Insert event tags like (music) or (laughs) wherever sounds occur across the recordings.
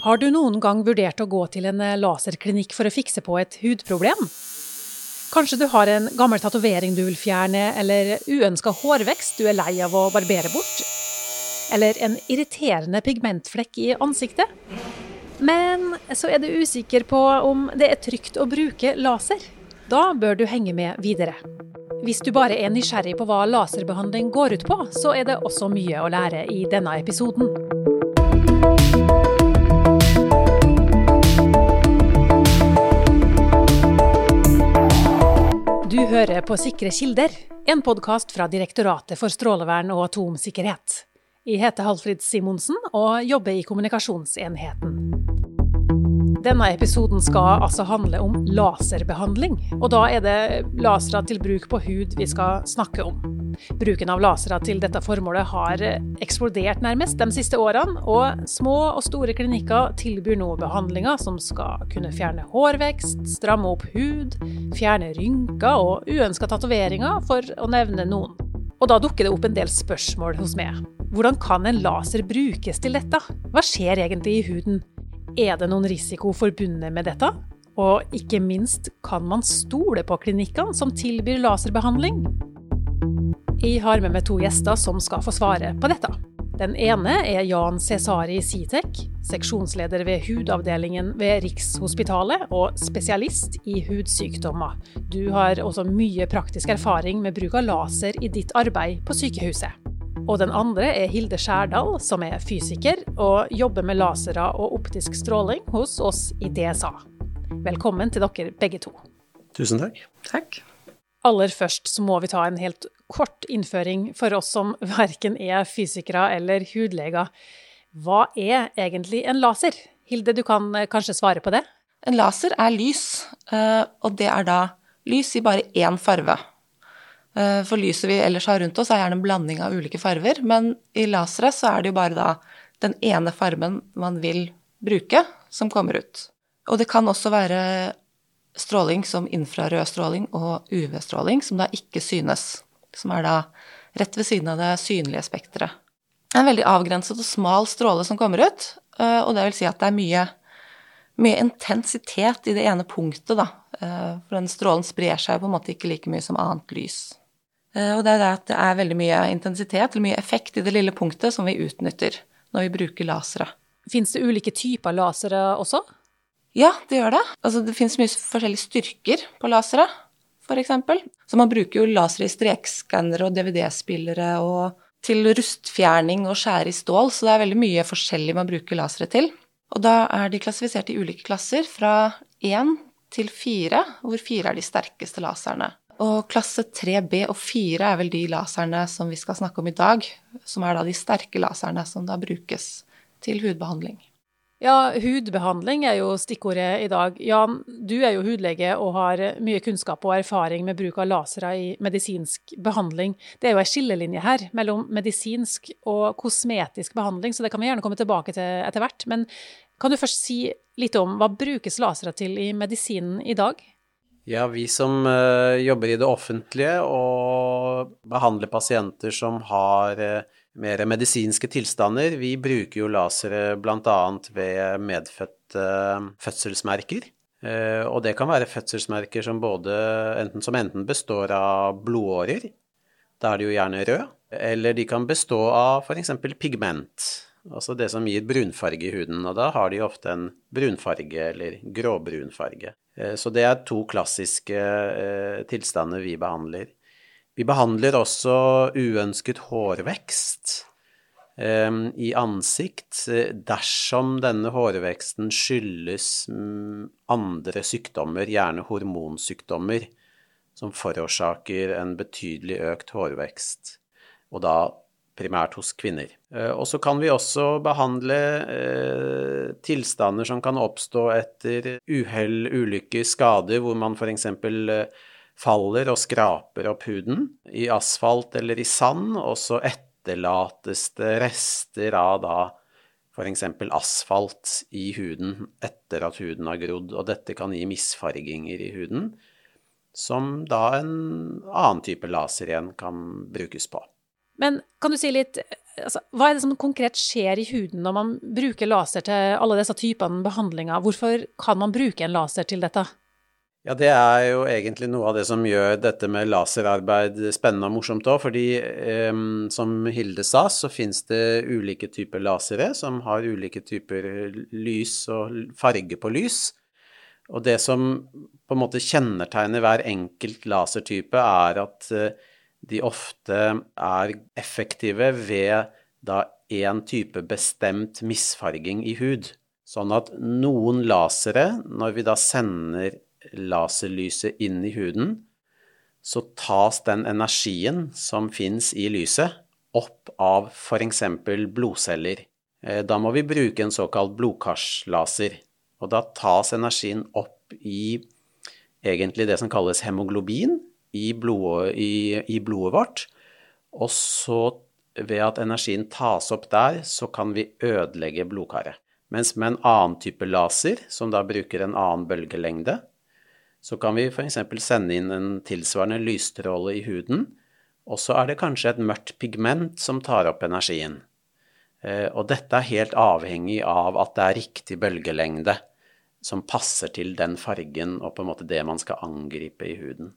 Har du noen gang vurdert å gå til en eh, laserklinikk for å fikse på et hudproblem? Kanskje du har en gammel tatovering du vil fjerne, eller uønska hårvekst du er lei av å barbere bort? Eller en irriterende pigmentflekk i ansiktet? Men så er du usikker på om det er trygt å bruke laser. Da bør du henge med videre. Hvis du bare er nysgjerrig på hva laserbehandling går ut på, så er det også mye å lære i denne episoden. Hører på Sikre kilder, en podkast fra Direktoratet for strålevern og atomsikkerhet. Jeg heter Halfrid Simonsen og jobber i kommunikasjonsenheten. Denne episoden skal altså handle om laserbehandling, og da er det lasere til bruk på hud vi skal snakke om. Bruken av lasere til dette formålet har eksplodert nærmest de siste årene, og små og store klinikker tilbyr nå behandlinger som skal kunne fjerne hårvekst, stramme opp hud, fjerne rynker og uønska tatoveringer, for å nevne noen. Og da dukker det opp en del spørsmål hos meg. Hvordan kan en laser brukes til dette? Hva skjer egentlig i huden? Er det noen risiko forbundet med dette? Og ikke minst, kan man stole på klinikkene som tilbyr laserbehandling? Jeg har med meg to gjester som skal få svare på dette. Den ene er Jan Cesari Sitek, seksjonsleder ved hudavdelingen ved Rikshospitalet og spesialist i hudsykdommer. Du har også mye praktisk erfaring med bruk av laser i ditt arbeid på sykehuset. Og den andre er Hilde Skjærdal, som er fysiker og jobber med lasere og optisk stråling hos oss i DSA. Velkommen til dere begge to. Tusen takk. Takk. Aller først så må vi ta en helt kort innføring for oss som verken er fysikere eller hudleger. Hva er egentlig en laser? Hilde, du kan kanskje svare på det? En laser er lys, eh, og det er da lys i bare én farve. Eh, for lyset vi ellers har rundt oss, er gjerne en blanding av ulike farver, men i lasere så er det jo bare da den ene fargen man vil bruke, som kommer ut. Og det kan også være stråling som infrarød stråling og UV-stråling, som da ikke synes. Som er da rett ved siden av det synlige spekteret. En veldig avgrenset og smal stråle som kommer ut, eh, og det vil si at det er mye, mye intensitet i det ene punktet, da. Eh, for den strålen sprer seg på en måte ikke like mye som annet lys. Eh, og det er det at det er veldig mye intensitet, eller mye effekt i det lille punktet som vi utnytter når vi bruker lasere. Fins det ulike typer lasere også? Ja, det gjør det. Altså, det finnes mye forskjellige styrker på lasere, f.eks. Så man bruker jo lasere i strekskannere og DVD-spillere og til rustfjerning og skjære i stål, så det er veldig mye forskjellig man bruker lasere til. Og da er de klassifisert i ulike klasser, fra én til fire, hvor fire er de sterkeste laserne. Og klasse 3B og 4 er vel de laserne som vi skal snakke om i dag, som er da de sterke laserne som da brukes til hudbehandling. Ja, hudbehandling er jo stikkordet i dag. Jan, du er jo hudlege og har mye kunnskap og erfaring med bruk av lasere i medisinsk behandling. Det er jo ei skillelinje her mellom medisinsk og kosmetisk behandling, så det kan vi gjerne komme tilbake til etter hvert. Men kan du først si litt om hva brukes lasere til i medisinen i dag? Ja, vi som uh, jobber i det offentlige og behandler pasienter som har uh, mer medisinske tilstander, vi bruker jo lasere bl.a. ved medfødte uh, fødselsmerker. og det kan være fødselsmerker som, både, enten, som enten består av blodårer, da er de jo gjerne røde, eller de kan bestå av f.eks. pigment, altså det som gir brunfarge i huden. Og da har de ofte en brunfarge eller gråbrunfarge. Eh, så det er to klassiske eh, tilstander vi behandler. Vi behandler også uønsket hårvekst eh, i ansikt dersom denne hårveksten skyldes mm, andre sykdommer, gjerne hormonsykdommer, som forårsaker en betydelig økt hårvekst, og da primært hos kvinner. Eh, og så kan vi også behandle eh, tilstander som kan oppstå etter uhell, ulykker, skader, hvor man f.eks. Eh, faller og skraper opp huden i asfalt eller i sand, og så etterlates det rester av da f.eks. asfalt i huden etter at huden har grodd, og dette kan gi misfarginger i huden, som da en annen type laser igjen kan brukes på. Men kan du si litt altså, hva er det som konkret skjer i huden når man bruker laser til alle disse typene behandlinger? Hvorfor kan man bruke en laser til dette? Ja, det er jo egentlig noe av det som gjør dette med laserarbeid spennende og morsomt òg, fordi eh, som Hilde sa, så finnes det ulike typer lasere som har ulike typer lys og farge på lys. Og det som på en måte kjennetegner hver enkelt lasertype, er at eh, de ofte er effektive ved da én type bestemt misfarging i hud. Sånn at noen lasere, når vi da sender laserlyset inn i huden, så tas den energien som fins i lyset, opp av f.eks. blodceller. Eh, da må vi bruke en såkalt blodkarslaser. Og da tas energien opp i egentlig det som kalles hemoglobin i blodet, i, i blodet vårt. Og så ved at energien tas opp der, så kan vi ødelegge blodkaret. Mens med en annen type laser, som da bruker en annen bølgelengde, så kan vi f.eks. sende inn en tilsvarende lysstråle i huden, og så er det kanskje et mørkt pigment som tar opp energien. Eh, og dette er helt avhengig av at det er riktig bølgelengde som passer til den fargen og på en måte det man skal angripe i huden.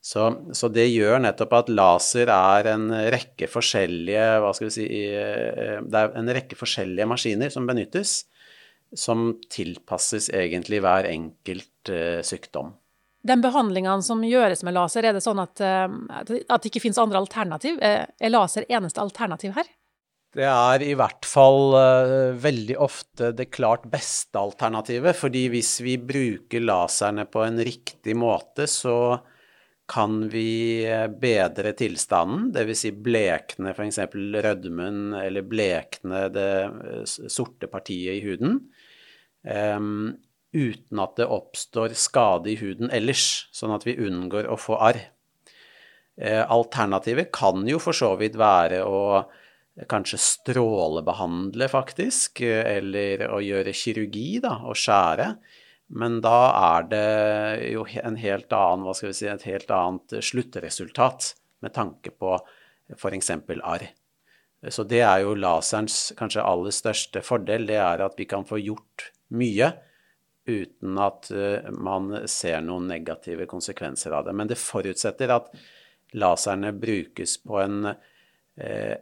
Så, så det gjør nettopp at laser er en rekke forskjellige hva skal vi si, eh, Det er en rekke forskjellige maskiner som benyttes som tilpasses egentlig hver enkelt uh, sykdom. Den behandlingene som gjøres med laser, er det sånn at, uh, at det ikke finnes andre alternativ? Uh, er laser eneste alternativ her? Det er i hvert fall veldig ofte det klart beste alternativet, fordi hvis vi bruker laserne på en riktig måte, så kan vi bedre tilstanden, dvs. Si blekne f.eks. rødmen eller blekne det sorte partiet i huden um, uten at det oppstår skade i huden ellers, sånn at vi unngår å få arr. Alternativet kan jo for så vidt være å kanskje strålebehandle, faktisk, eller å gjøre kirurgi, da, og skjære. Men da er det jo en helt annen, hva skal vi si, et helt annet sluttresultat med tanke på f.eks. arr. Så det er jo laserens kanskje aller største fordel, det er at vi kan få gjort mye uten at eh, man ser noen negative konsekvenser av det. Men det forutsetter at laserne brukes på en eh,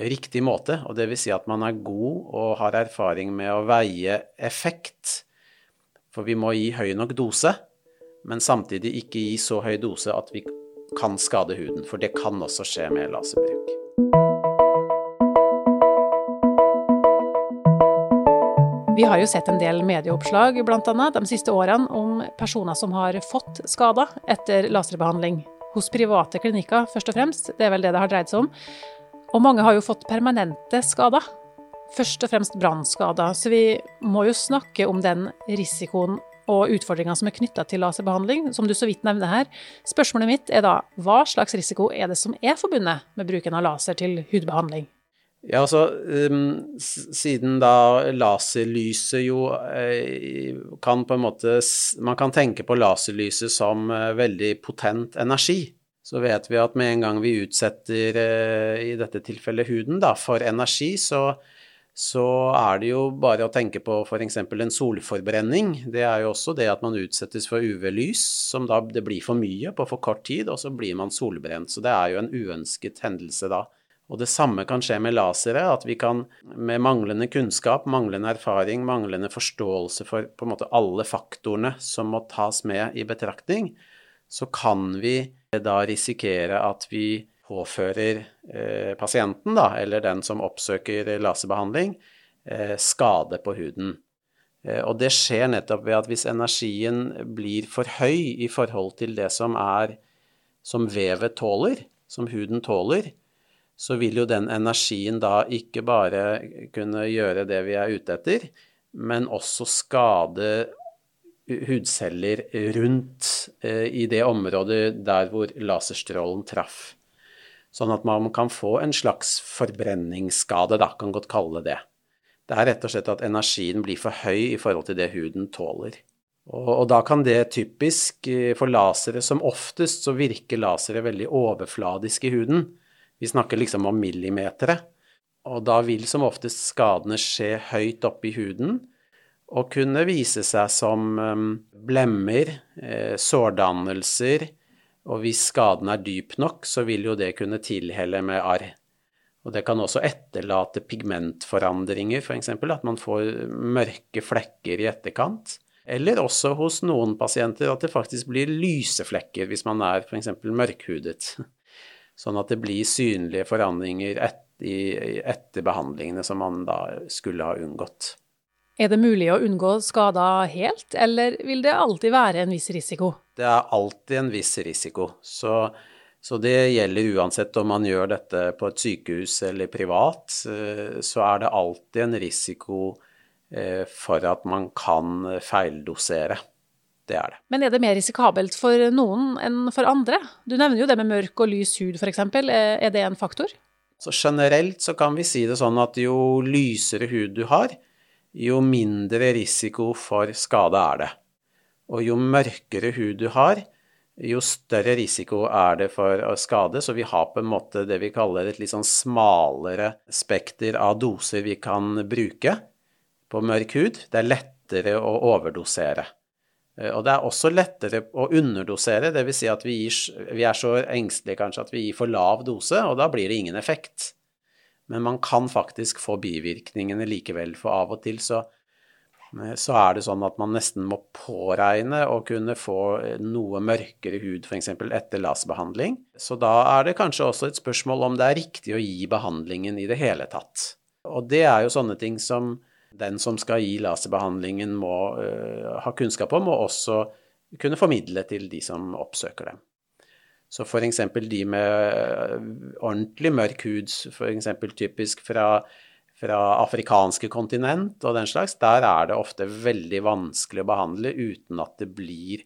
riktig måte. Og vil si at man er god og har erfaring med å veie effekt. For vi må gi høy nok dose, men samtidig ikke gi så høy dose at vi kan skade huden. For det kan også skje med laserbruk. Vi har jo sett en del medieoppslag annet, de siste årene om personer som har fått skader etter laserbehandling. Hos private klinikker, først og fremst. Det er vel det det har dreid seg om. Og mange har jo fått permanente skader. Først og fremst brannskader. Så vi må jo snakke om den risikoen og utfordringa som er knytta til laserbehandling, som du så vidt nevner her. Spørsmålet mitt er da hva slags risiko er det som er forbundet med bruken av laser til hudbehandling? Ja, altså um, Siden da laserlyset jo eh, kan på en måte Man kan tenke på laserlyset som eh, veldig potent energi. Så vet vi at med en gang vi utsetter, eh, i dette tilfellet huden, da, for energi, så, så er det jo bare å tenke på f.eks. en solforbrenning. Det er jo også det at man utsettes for UV-lys, som da det blir for mye på for kort tid, og så blir man solbrent. Så det er jo en uønsket hendelse da. Og det samme kan skje med lasere, at vi kan med manglende kunnskap, manglende erfaring, manglende forståelse for på en måte alle faktorene som må tas med i betraktning, så kan vi da risikere at vi påfører eh, pasienten, da, eller den som oppsøker laserbehandling, eh, skade på huden. Eh, og det skjer nettopp ved at hvis energien blir for høy i forhold til det som er som vevet tåler, som huden tåler, så vil jo den energien da ikke bare kunne gjøre det vi er ute etter, men også skade hudceller rundt eh, i det området der hvor laserstrålen traff. Sånn at man kan få en slags forbrenningsskade, da, kan godt kalle det det. Er rett og slett at energien blir for høy i forhold til det huden tåler. Og, og da kan det typisk eh, for lasere Som oftest så virker lasere veldig overfladisk i huden. Vi snakker liksom om millimetere. Og da vil som oftest skadene skje høyt oppe i huden og kunne vise seg som um, blemmer, eh, sårdannelser, og hvis skaden er dyp nok, så vil jo det kunne tilhelle med arr. Og det kan også etterlate pigmentforandringer, f.eks. at man får mørke flekker i etterkant. Eller også hos noen pasienter at det faktisk blir lyse flekker hvis man er f.eks. mørkhudet. Sånn at det blir synlige forandringer et, etter behandlingene som man da skulle ha unngått. Er det mulig å unngå skader helt, eller vil det alltid være en viss risiko? Det er alltid en viss risiko. Så, så, det gjelder uansett om man gjør dette på et sykehus eller privat, eh, så er det alltid en risiko eh, for at man kan feildosere. Det er det. Men er det mer risikabelt for noen enn for andre? Du nevner jo det med mørk og lys hud f.eks. Er det en faktor? Så generelt så kan vi si det sånn at jo lysere hud du har, jo mindre risiko for skade er det. Og jo mørkere hud du har, jo større risiko er det for skade. Så vi har på en måte det vi kaller et litt sånn smalere spekter av doser vi kan bruke på mørk hud. Det er lettere å overdosere. Eh, og det er også lettere å underdosere, dvs. Si at vi, gir, vi er så engstelige kanskje at vi gir for lav dose, og da blir det ingen effekt. Men man kan faktisk få bivirkningene likevel, for av og til så, så er det sånn at man nesten må påregne å kunne få noe mørkere hud f.eks. etter LAS-behandling. Så da er det kanskje også et spørsmål om det er riktig å gi behandlingen i det hele tatt. Og det er jo sånne ting som den som skal gi laserbehandlingen må uh, ha kunnskap om, og også kunne formidle til de som oppsøker dem. Så f.eks. de med eh, ordentlig mørk hud, f.eks. typisk fra, fra, afrikanske kontinent og den slags, der er det ofte veldig vanskelig å behandle uten at det blir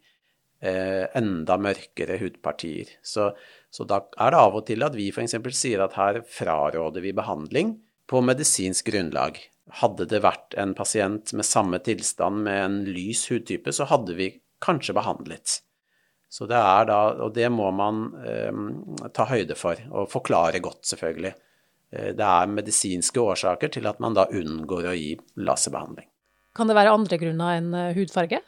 eh, enda mørkere hudpartier. Så, så, da er det av og til at vi f.eks. sier at her fraråder vi behandling på medisinsk grunnlag. Hadde det vært en pasient med samme tilstand med en lys hudtype, så hadde vi kanskje behandlet. Så det er da, og det må man eh, ta høyde for, og forklare godt, selvfølgelig. Eh, det er medisinske årsaker til at man da unngår å gi laserbehandling. Kan det være andre grunner enn eh, hudfarge?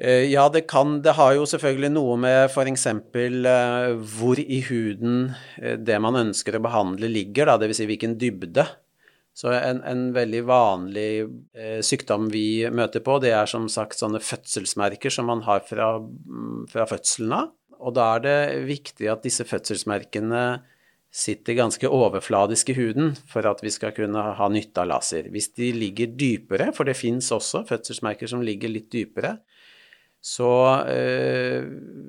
Eh, ja, det kan. Det har jo selvfølgelig noe med f.eks. Hvor i huden det man ønsker å behandle ligger, da, dvs. Si hvilken dybde. Så en, en veldig vanlig eh, sykdom vi møter på, det er som sagt sånne fødselsmerker som man har fra, mm, fra fødselen av. Og da er det viktig at disse fødselsmerkene sitter ganske overfladisk i huden for at vi skal kunne ha nytte av laser. Hvis de ligger dypere, for det fins også fødselsmerker som ligger litt dypere, så øh,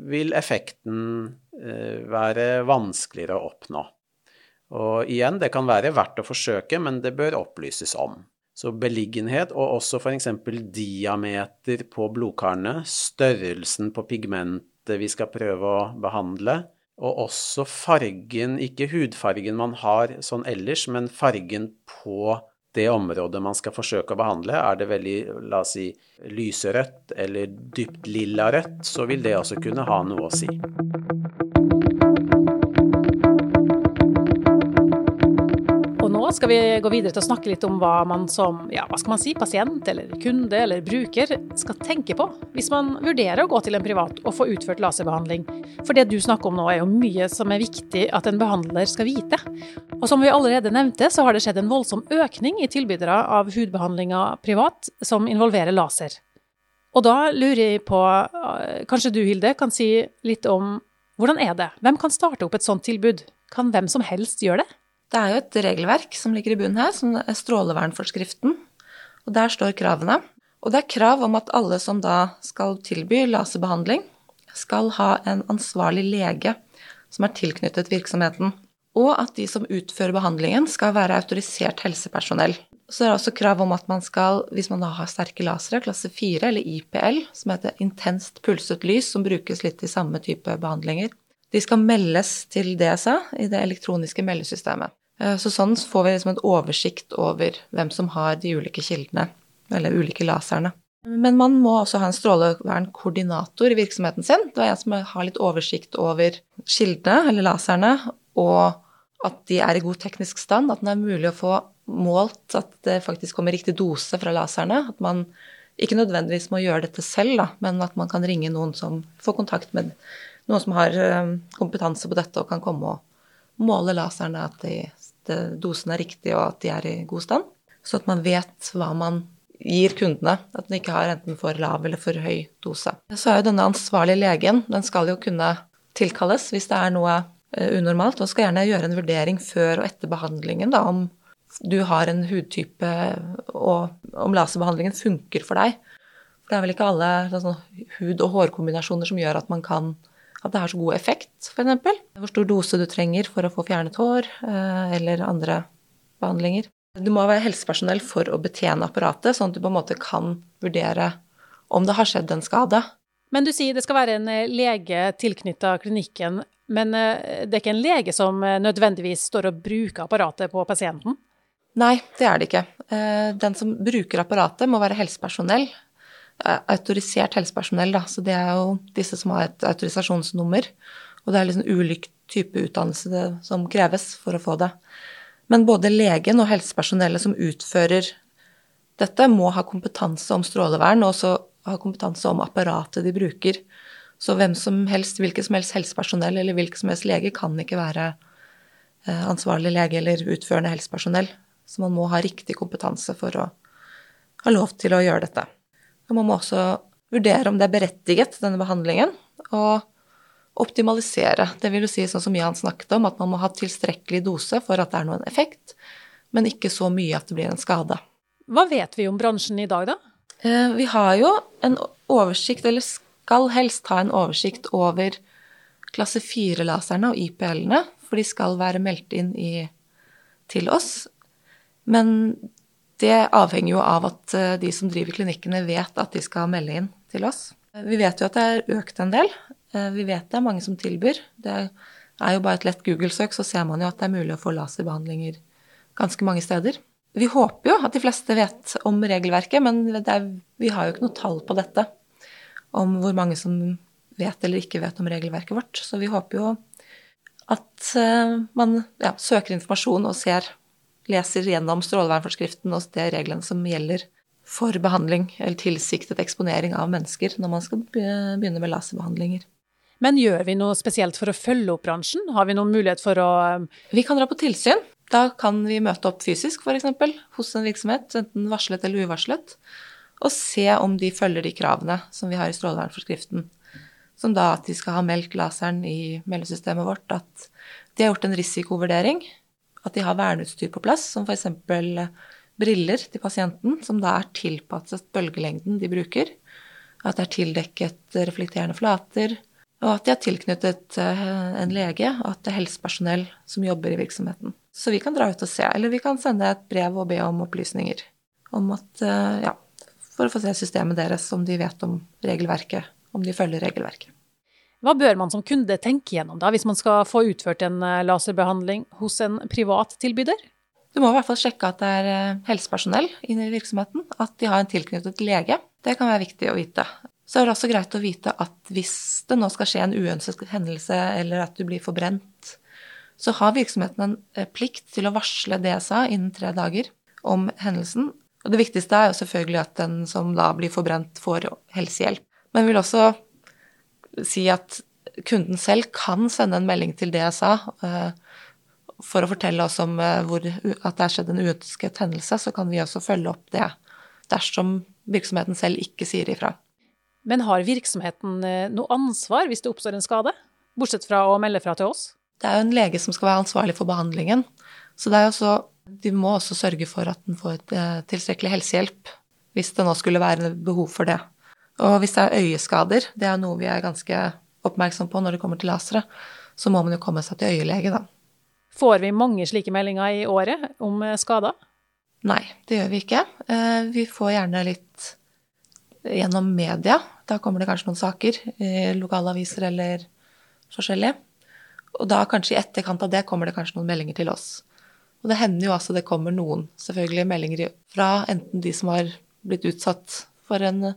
vil effekten øh, være vanskeligere å oppnå. Og igjen, det kan være verdt å forsøke, men det bør opplyses om. Så beliggenhet, og også f.eks. diameter på blodkarene, størrelsen på pigmentet vi skal prøve å behandle, og også fargen, ikke hudfargen man har sånn ellers, men fargen på det området man skal forsøke å behandle. Er det veldig, la oss si, lyserødt eller dypt lilla rødt, så vil det også kunne ha noe å si. Skal vi gå videre til å snakke litt om hva man som ja, hva skal man si, pasient eller kunde eller bruker skal tenke på hvis man vurderer å gå til en privat og få utført laserbehandling. For det du snakker om nå er jo mye som er viktig at en behandler skal vite. Og som vi allerede nevnte, så har det skjedd en voldsom økning i tilbydere av hudbehandlinger privat som involverer laser. Og da lurer jeg på, eh, kanskje du Hilde kan si litt om hvordan er det? Hvem kan starte opp et sånt tilbud? Kan hvem som helst gjøre det? Det er jo et regelverk som ligger i bunnen her, som er strålevernforskriften. Og der står kravene. Og det er krav om at alle som da skal tilby laserbehandling, skal ha en ansvarlig lege som er tilknyttet virksomheten. Og at de som utfører behandlingen, skal være autorisert helsepersonell. Så det er også krav om at man skal, hvis man da har sterke lasere, klasse 4 eller IPL, som heter intenst pulset lys, som brukes litt i samme type behandlinger, de skal meldes til DSA i det elektroniske meldesystemet. Eh, så sånn får vi liksom en oversikt over hvem som har de ulike kildene, eller ulike laserne. Men man må også ha en strålevernkoordinator i virksomheten sin. Det er en som har litt oversikt over kildene, eller laserne, og at de er i god teknisk stand, at den er mulig å få målt at det faktisk kommer riktig dose fra laserne. At man ikke nødvendigvis må gjøre dette selv, da, men at man kan ringe noen som får kontakt med noen som har eh, kompetanse på dette og kan komme og måle laserne, at de, de, dosen er riktig og at de er i god stand. Så at man vet hva man gir kundene. At den ikke har enten for lav eller for høy dose. Så er jo denne ansvarlige legen, den skal jo kunne tilkalles hvis det er noe eh, unormalt, og skal gjerne gjøre en vurdering før og etter behandlingen da, om du har en hudtype og om laserbehandlingen funker for deg. For det er vel ikke alle sånn, hud- og hårkombinasjoner som gjør at man kan at det har så god effekt, f.eks. Hvor stor dose du trenger for å få fjernet hår, eh, eller andre behandlinger. Du må være helsepersonell for å betjene apparatet, sånn at du på en måte kan vurdere om det har skjedd en skade. Men du sier det skal være en eh, lege tilknytta klinikken, men eh, det er ikke en lege som nødvendigvis står og bruker apparatet på pasienten? Nei, det er det ikke. Den som bruker apparatet, må være helsepersonell. Autorisert helsepersonell, da. Så det er jo disse som har et autorisasjonsnummer. Og det er liksom ulik type utdannelse som kreves for å få det. Men både legen og helsepersonellet som utfører dette, må ha kompetanse om strålevern, og også ha kompetanse om apparatet de bruker. Så hvem som helst, hvilket som helst helsepersonell eller hvilken som helst lege kan ikke være eh, ansvarlig lege eller utførende helsepersonell. Så man må ha riktig kompetanse for å ha lov til å gjøre dette. Og man må også vurdere om det er berettiget, denne behandlingen, og optimalisere. Det vil jo si sånn som Jan snakket om, at man må ha tilstrekkelig dose for at det er noen effekt, men ikke så mye at det blir en skade. Hva vet vi om bransjen i dag, da? Eh, vi har jo en oversikt, eller skal helst ha en oversikt over klasse 4-laserne og IPL-ene, for de skal være meldt inn i, til oss. Men det avhenger jo av at eh, de som driver klinikkene, vet at de skal melde inn til oss. Vi vet jo at det er økt en del, Eh, vi vet det er mange som tilbyr. Det er jo bare et lett Google-søk, så ser man jo at det er mulig å få laserbehandlinger ganske mange steder. Vi håper jo at de fleste vet om regelverket, men er, vi har jo ikke noe tall på dette. Om hvor mange som vet eller ikke vet om regelverket vårt. Så vi håper jo at eh, man ja, søker informasjon og ser, leser gjennom strålevernforskriften og de reglene som gjelder for behandling eller tilsiktet eksponering av mennesker når man skal begynne med laserbehandlinger. Men gjør vi noe spesielt for å følge opp bransjen? Har vi noen mulighet for å um, Vi kan dra på tilsyn. Da kan vi møte opp fysisk, f.eks. hos en virksomhet, enten varslet eller uvarslet, og se om de følger de kravene som vi har i strålevernforskriften. Som da at de skal ha meldt laseren i meldesystemet vårt, at de har gjort en risikovurdering, at de har verneutstyr på plass, som f.eks. briller til pasienten, som da er tilpasset bølgelengden de bruker. At det er tildekket reflekterende flater, og at de er tilknyttet eh, en lege, og at det er helsepersonell som jobber i virksomheten. Så vi kan dra ut og se, eller vi kan sende et brev og be om opplysninger. Om at, eh, ja, for å få se systemet deres, om de vet om regelverket, om de følger regelverket. Hva bør man som kunde tenke gjennom da, hvis man skal få utført en eh, laserbehandling hos en privat tilbyder? Du må i hvert fall sjekke at det er helsepersonell inne i virksomheten, at de har en tilknyttet lege. Det kan være viktig å vite. Så er det også greit å vite at hvis det nå skal skje en uønsket hendelse, eller at du blir forbrent, så har virksomheten en eh, plikt til å varsle DSA innen tre dager om hendelsen. Og det viktigste er jo selvfølgelig at den som da blir forbrent, får helsehjelp. Men vi vil også si at kunden selv kan sende en melding til DSA eh, for å fortelle oss om eh, hvor, at det er skjedd en uønsket hendelse. Så kan vi også følge opp det dersom virksomheten selv ikke sier ifra. Men har virksomheten eh, noe ansvar hvis det oppstår en skade, bortsett fra å melde fra til oss? Det er jo en lege som skal være ansvarlig for behandlingen. Så det er også, de må også sørge for at den får et tilstrekkelig helsehjelp hvis det nå skulle være behov for det. Og hvis det er øyeskader, det er noe vi er ganske oppmerksom på når det kommer til lasere, så må man jo komme seg til øyelege, da. Får vi mange slike meldinger i året om eh, skader? Nei, det gjør vi ikke. Vi får gjerne litt gjennom media. Da kommer det kanskje noen saker i lokalaviser eller forskjellige. Og da kanskje i etterkant av det kommer det kanskje noen meldinger til oss. Og det hender jo altså det kommer noen selvfølgelig meldinger fra enten de som har blitt utsatt for en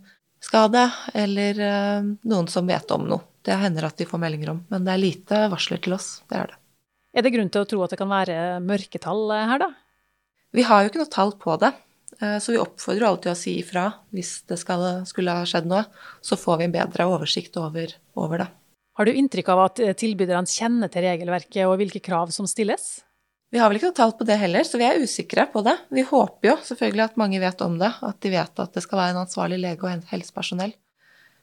skade, eller uh, noen som vet om noe. Det hender at de får meldinger om, men det er lite varsler til oss. Det er det. Er det grunn til å tro at det kan være mørketall her, da? Vi har jo ikke noe tall på det, eh, så vi oppfordrer alle til å si ifra hvis det skal, skulle ha skjedd noe. Så får vi en bedre oversikt over, over det. Har du inntrykk av at tilbyderne kjenner til regelverket og hvilke krav som stilles? Vi har vel ikke noe tall på det heller, så vi er usikre på det. Vi håper jo selvfølgelig at mange vet om det, at de vet at det skal være en ansvarlig lege og helsepersonell.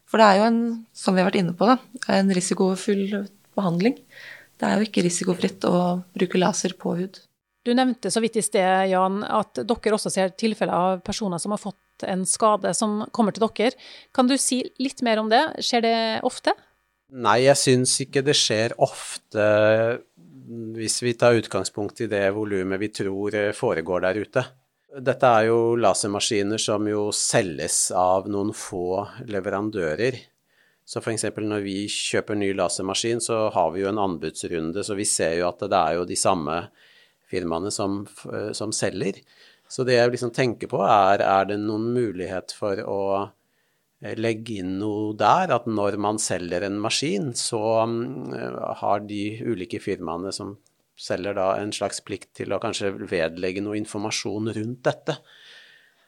For det er jo en, som vi har vært inne på, da, en risikofull behandling. Det er jo ikke risikofritt å bruke laser på hud. Du nevnte så vidt i sted, Jan, at dere også ser tilfeller av personer som har fått en skade som kommer til dere. Kan du si litt mer om det? Skjer det ofte? Nei, jeg syns ikke det skjer ofte hvis vi tar utgangspunkt i det volumet vi tror foregår der ute. Dette er jo lasermaskiner som jo selges av noen få leverandører. Så f.eks. når vi kjøper ny lasermaskin, så har vi jo en anbudsrunde, så vi ser jo at det er jo de samme firmaene som, som selger. Så det jeg liksom tenker på, er er det noen mulighet for å Eh, legge inn noe der, at når man selger en maskin, så mm, har de ulike firmaene som selger da en slags plikt til å kanskje vedlegge noe informasjon rundt dette.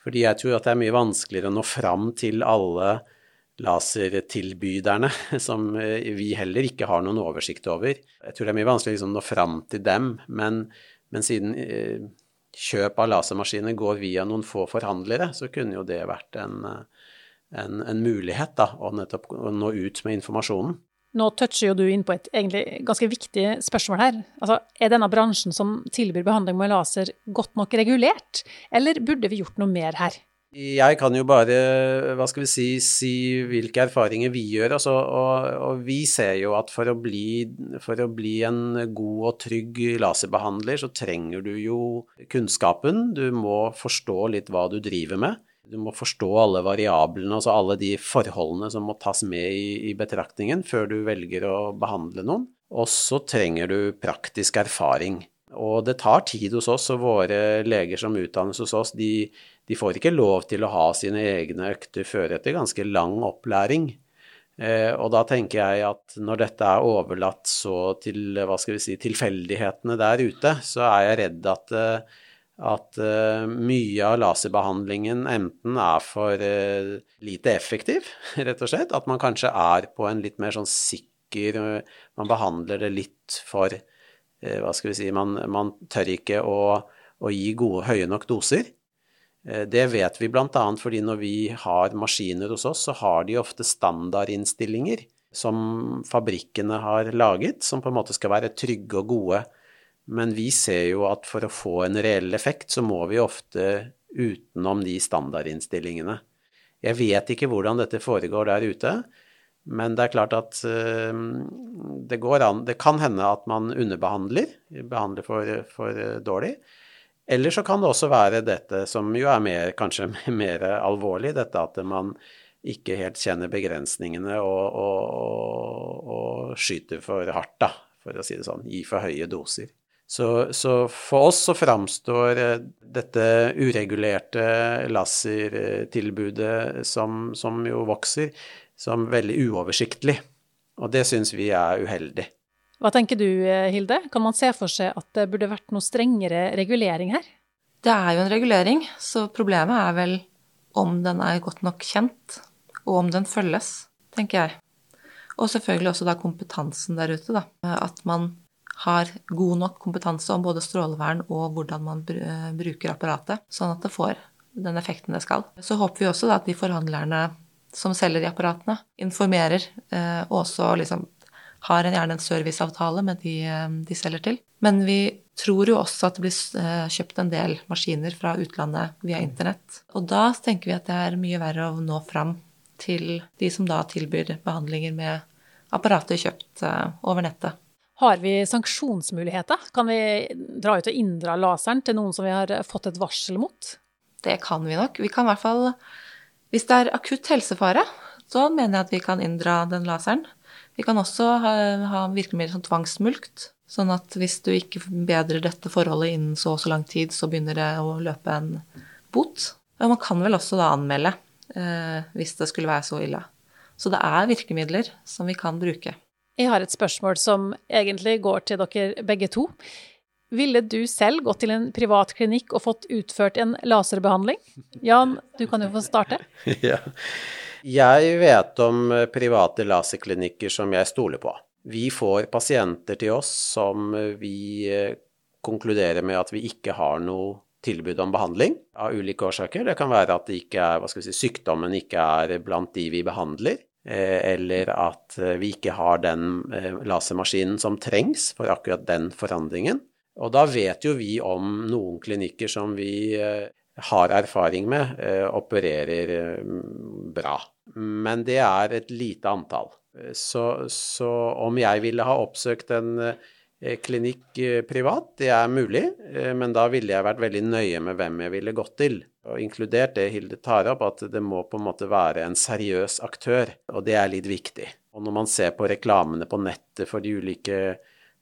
Fordi jeg tror at det er mye vanskeligere å nå fram til alle lasertilbyderne, (laughs) som eh, vi heller ikke har noen oversikt over. Jeg tror det er mye vanskeligere liksom å nå fram til dem, men, men siden eh, kjøp av lasermaskiner går via noen få forhandlere, så kunne jo det vært en en, en mulighet da, å nettopp nå ut med informasjonen. Nå toucher jo du inn på et egentlig ganske viktig spørsmål her. Altså, er denne bransjen som tilbyr behandling med laser godt nok regulert, eller burde vi gjort noe mer her? Jeg kan jo bare hva skal vi si, si hvilke erfaringer vi gjør. Altså, og, og, vi ser jo at for å, bli, for å bli en god og trygg laserbehandler, så trenger du jo kunnskapen. Du må forstå litt hva du driver med. Du må forstå alle variablene, altså alle de forholdene som må tas med i, i betraktningen før du velger å behandle noen. Og så trenger du praktisk erfaring. Og det tar tid hos oss, og våre leger som utdannes hos oss, de, de får ikke lov til å ha sine egne økter før etter ganske lang opplæring. Eh, og da tenker jeg at når dette er overlatt så til hva skal vi si, tilfeldighetene der ute, så er jeg redd at eh, at uh, mye av laserbehandlingen enten er for uh, lite effektiv, (laughs) rett og slett. At man kanskje er på en litt mer sånn sikker uh, Man behandler det litt for Hva skal vi si Man, man tør ikke å, å, gi gode, høye nok doser. Det vet vi bl.a. fordi når vi har maskiner hos oss, så har de ofte standardinnstillinger som fabrikkene har laget, som på en måte skal være trygge og gode men vi ser jo at for å få en reell effekt, så må vi ofte utenom de standardinnstillingene. Jeg vet ikke hvordan dette foregår der ute, men det er klart at uh, det går an Det kan hende at man underbehandler, behandler for, for dårlig. Eller så kan det også være dette som jo er mer, kanskje (laughs) mer alvorlig, dette at man ikke helt kjenner begrensningene og, og, og, og skyter for hardt, da, for å si det sånn. Gi for høye doser. Så, så, for oss så framstår eh, dette uregulerte lasertilbudet som, som, jo vokser, som veldig uoversiktlig. Og det syns vi er uheldig. Hva tenker du eh, Hilde, kan man se for seg at det burde vært noe strengere regulering her? Det er jo en regulering, så problemet er vel om den er godt nok kjent, og om den følges, tenker jeg. Og selvfølgelig også da kompetansen der ute, da. At man har god nok kompetanse om både strålevern og hvordan man bruker apparatet, sånn at det får den effekten det skal. Så håper vi også at de forhandlerne som selger de apparatene, informerer eh, og også liksom har gjerne en serviceavtale med de eh, de selger til. Men vi tror jo også at det blir eh, kjøpt en del maskiner fra utlandet via internett. Og da tenker vi at det er mye verre å nå fram til de som da tilbyr behandlinger med apparater kjøpt over nettet. Har vi sanksjonsmuligheter? Kan vi dra ut og inndra laseren til noen som vi har fått et varsel mot? Det kan vi nok. Vi kan i hvert fall Hvis det er akutt helsefare, så mener jeg at vi kan inndra den laseren. Vi kan også ha, ha virkemidler som tvangsmulkt. Sånn at hvis du ikke bedrer dette forholdet innen så og så lang tid, så begynner det å løpe en bot. Og man kan vel også da anmelde eh, hvis det skulle være så ille. Så det er virkemidler som vi kan bruke. Jeg har et spørsmål som egentlig går til dere begge to. Ville du selv gått til en privat klinikk og fått utført en laserbehandling? Jan, du kan jo få starte. (laughs) ja. Jeg vet om private laserklinikker som jeg stoler på. Vi får pasienter til oss som vi eh, konkluderer med at vi ikke har noe tilbud om behandling av ulike årsaker. Det kan være at er, si, sykdommen ikke er blant de vi behandler, eh, eller at eh, vi ikke har den lasermaskinen som trengs for akkurat den forandringen. Og da vet jo vi om noen klinikker som vi eh, har erfaring med, eh, opererer eh, bra. Men det er et lite antall. Så, så om jeg ville ha oppsøkt en klinikk privat, det er mulig, men da ville jeg vært veldig nøye med hvem jeg ville gått til. Og inkludert det Hilde tar opp, at det må på en måte være en seriøs aktør, og det er litt viktig. Og når man ser på reklamene på nettet for de ulike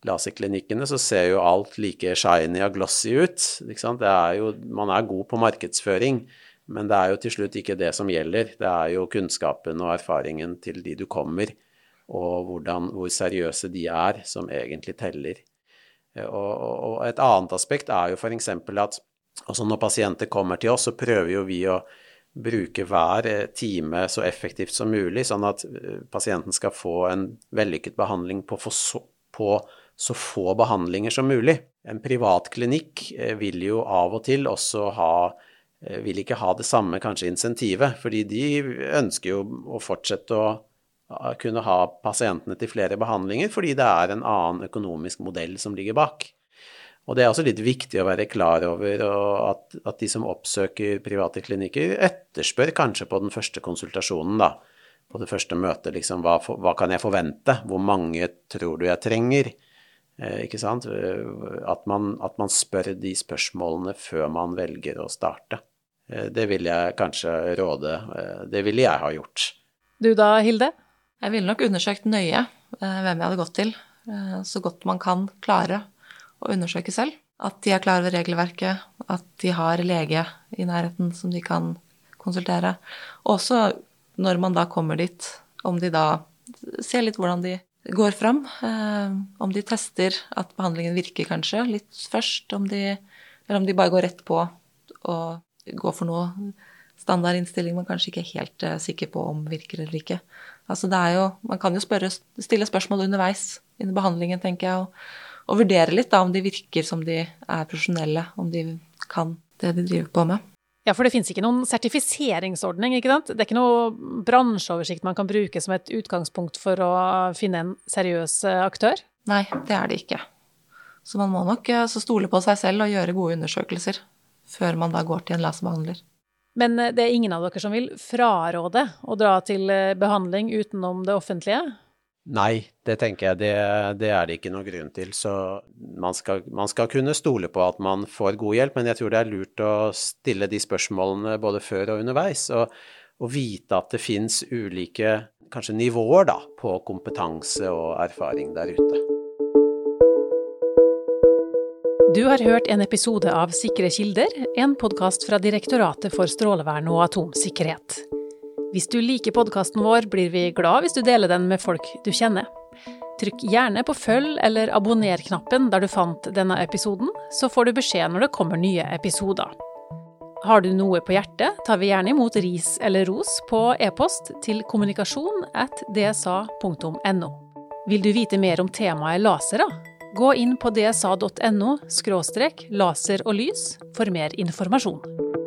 laserklinikkene, så ser jo alt like shiny og glossy ut. Er jo, man er god på markedsføring, men det er jo til slutt ikke det som gjelder. Det er jo kunnskapen og erfaringen til de du kommer, og hvordan, hvor seriøse de er, som egentlig teller. Og, og et annet aspekt er jo f.eks. at altså når pasienter kommer til oss, så prøver jo vi å bruke hver eh, time så effektivt som mulig, sånn at eh, pasienten skal få en vellykket behandling på, på så få behandlinger som mulig. En privat klinikk eh, vil jo av og til også ha vil ikke ha det samme kanskje insentivet, fordi de ønsker jo å fortsette å kunne ha pasientene til flere behandlinger, fordi det er en annen økonomisk modell som ligger bak. Og Det er også litt viktig å være klar over at, at de som oppsøker private klinikker, etterspør kanskje på den første konsultasjonen, da, på det første møtet, liksom, hva, hva kan jeg forvente, hvor mange tror du jeg trenger? Eh, ikke sant? Eh, at man, at man, spør de spørsmålene før man velger å starte. Eh, det vil jeg kanskje råde Det ville jeg ha gjort. Du da, Hilde? Jeg ville nok undersøkt nøye hvem jeg hadde gått til. Så godt man kan klare å undersøke selv. At de er klar over regelverket, at de har lege i nærheten som de kan konsultere. Også når man da kommer dit, om de da ser litt hvordan de går fram. Eh, om de tester at behandlingen virker, kanskje, litt først. Om de, eller om de bare går rett på og går for noe standardinnstilling man kanskje ikke er helt uh, sikker på om virker eller ikke. Altså det er jo, Man kan jo spørre, stille spørsmål underveis under behandlingen, tenker jeg, og, og vurdere litt da om de virker som de er profesjonelle, om de kan det de driver på med. Ja, for det finnes ikke noen sertifiseringsordning, ikke sant? Det er ikke noe bransjeoversikt man kan bruke som et utgangspunkt for å finne en seriøs eh, aktør? Nei, det er det ikke. Så man må nok eh, stole på seg selv og gjøre gode undersøkelser før man da går til en laserbehandler. Men eh, det er ingen av dere som vil fraråde å dra til behandling utenom det offentlige? Nei, det tenker jeg det, det, er det ikke noe grunn til. Så man skal, man skal, kunne stole på at man får god hjelp, men jeg tror det er lurt å stille de spørsmålene både før og underveis. Og, og vite at det fins ulike kanskje nivåer da, på kompetanse og erfaring der ute. Du har hørt en episode av Sikre kilder, en podkast fra Direktoratet for strålevern og atomsikkerhet. Hvis du liker podkasten vår, blir vi glad hvis du deler den med folk du kjenner. Trykk gjerne på følg- eller abonner-knappen der du fant denne episoden, så får du beskjed når det kommer nye episoder. Har du noe på hjertet, tar vi gjerne imot ris eller ros på e-post til kommunikasjon at dsa.no. Vil du vite mer om temaet lasere? Gå inn på dsa.no – laser og lys for mer informasjon.